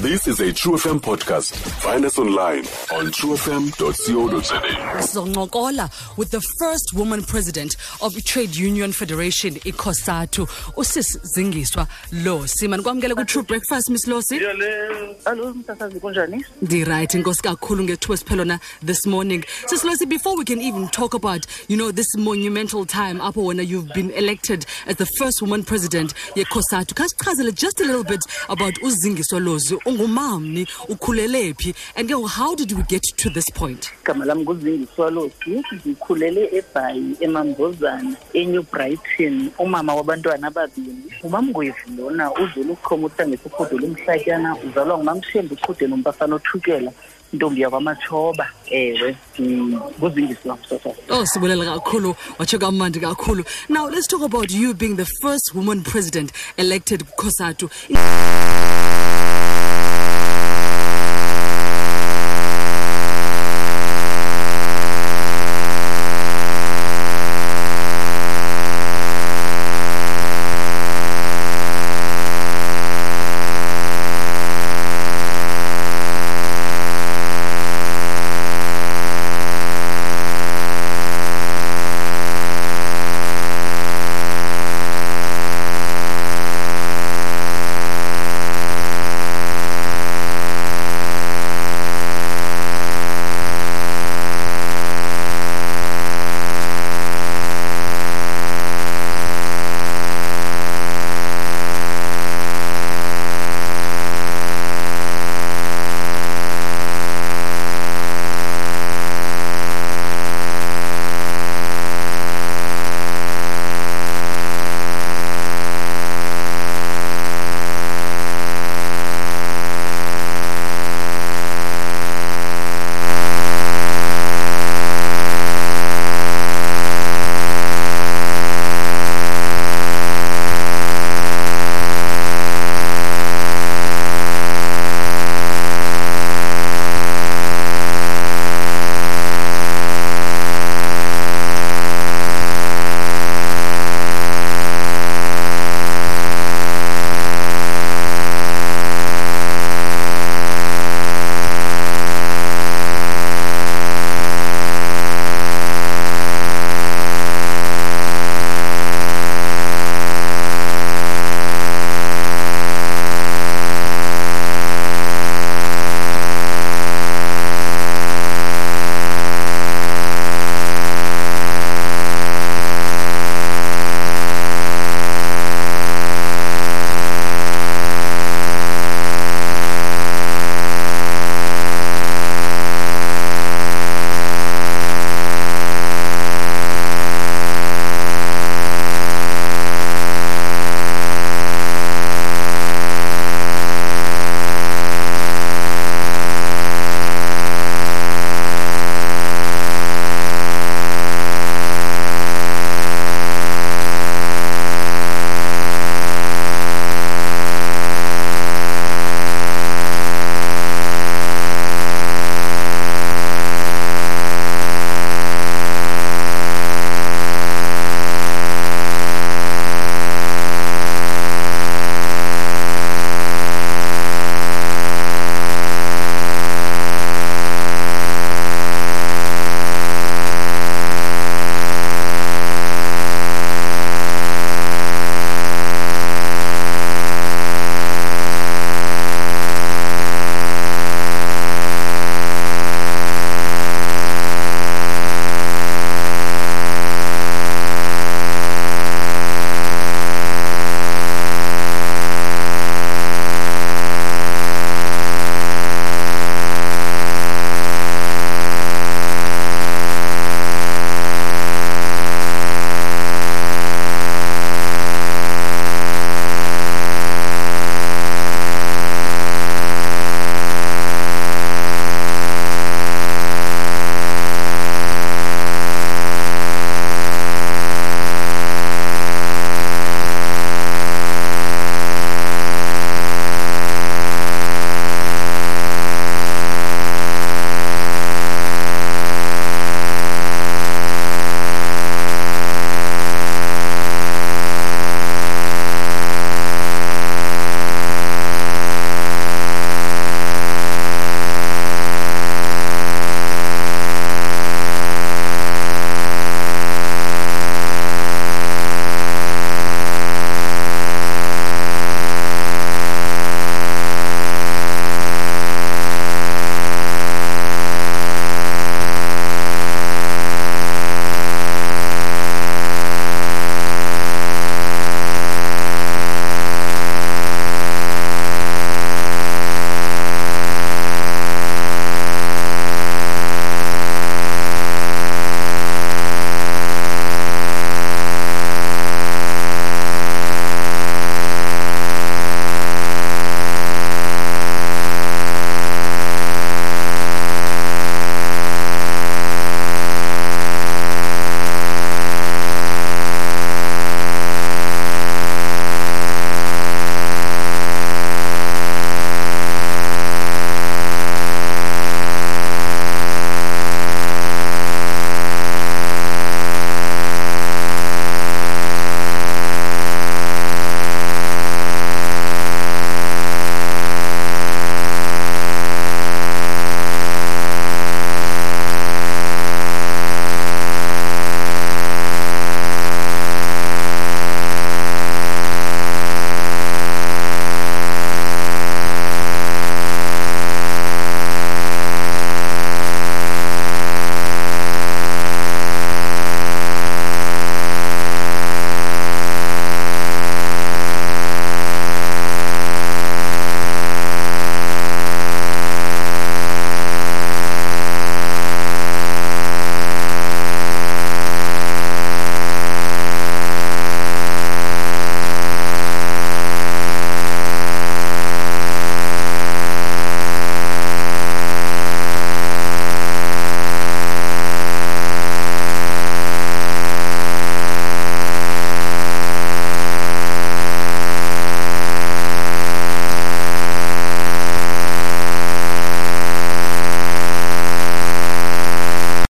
This is a Tru FM podcast. Find us online on trufm.co.za. sizoncokola with the first woman president of trade union federation ikosatu usis zingiswa losi manikwamkele ku-truBreakfast miss losi Yo le alo msasazi kunjani? ndirayithi nkosi kakhulu ngethuba siphelo this morning sis losi before we can even talk about you know this monumental time apho wena you've been elected as the first woman president yekosatu khasichazele just a little bit about uzingiswa losi ukhulele phi and how did we get to this point Igama Losi. Ngikhulele eBhayi eMambozana eNew Brighton. Umama wabantwana ababili. Umamngwevu lona uzulu uqhomutha ngesifudula umhlatyana uzalwa ngumamshembe uqude nompafana othukela. intombi yakwamatshoba ewe mm, msasazi Oh, sibulela kakhulu watsho kamandi kakhulu now let's talk about you being the first woman president elected kusatu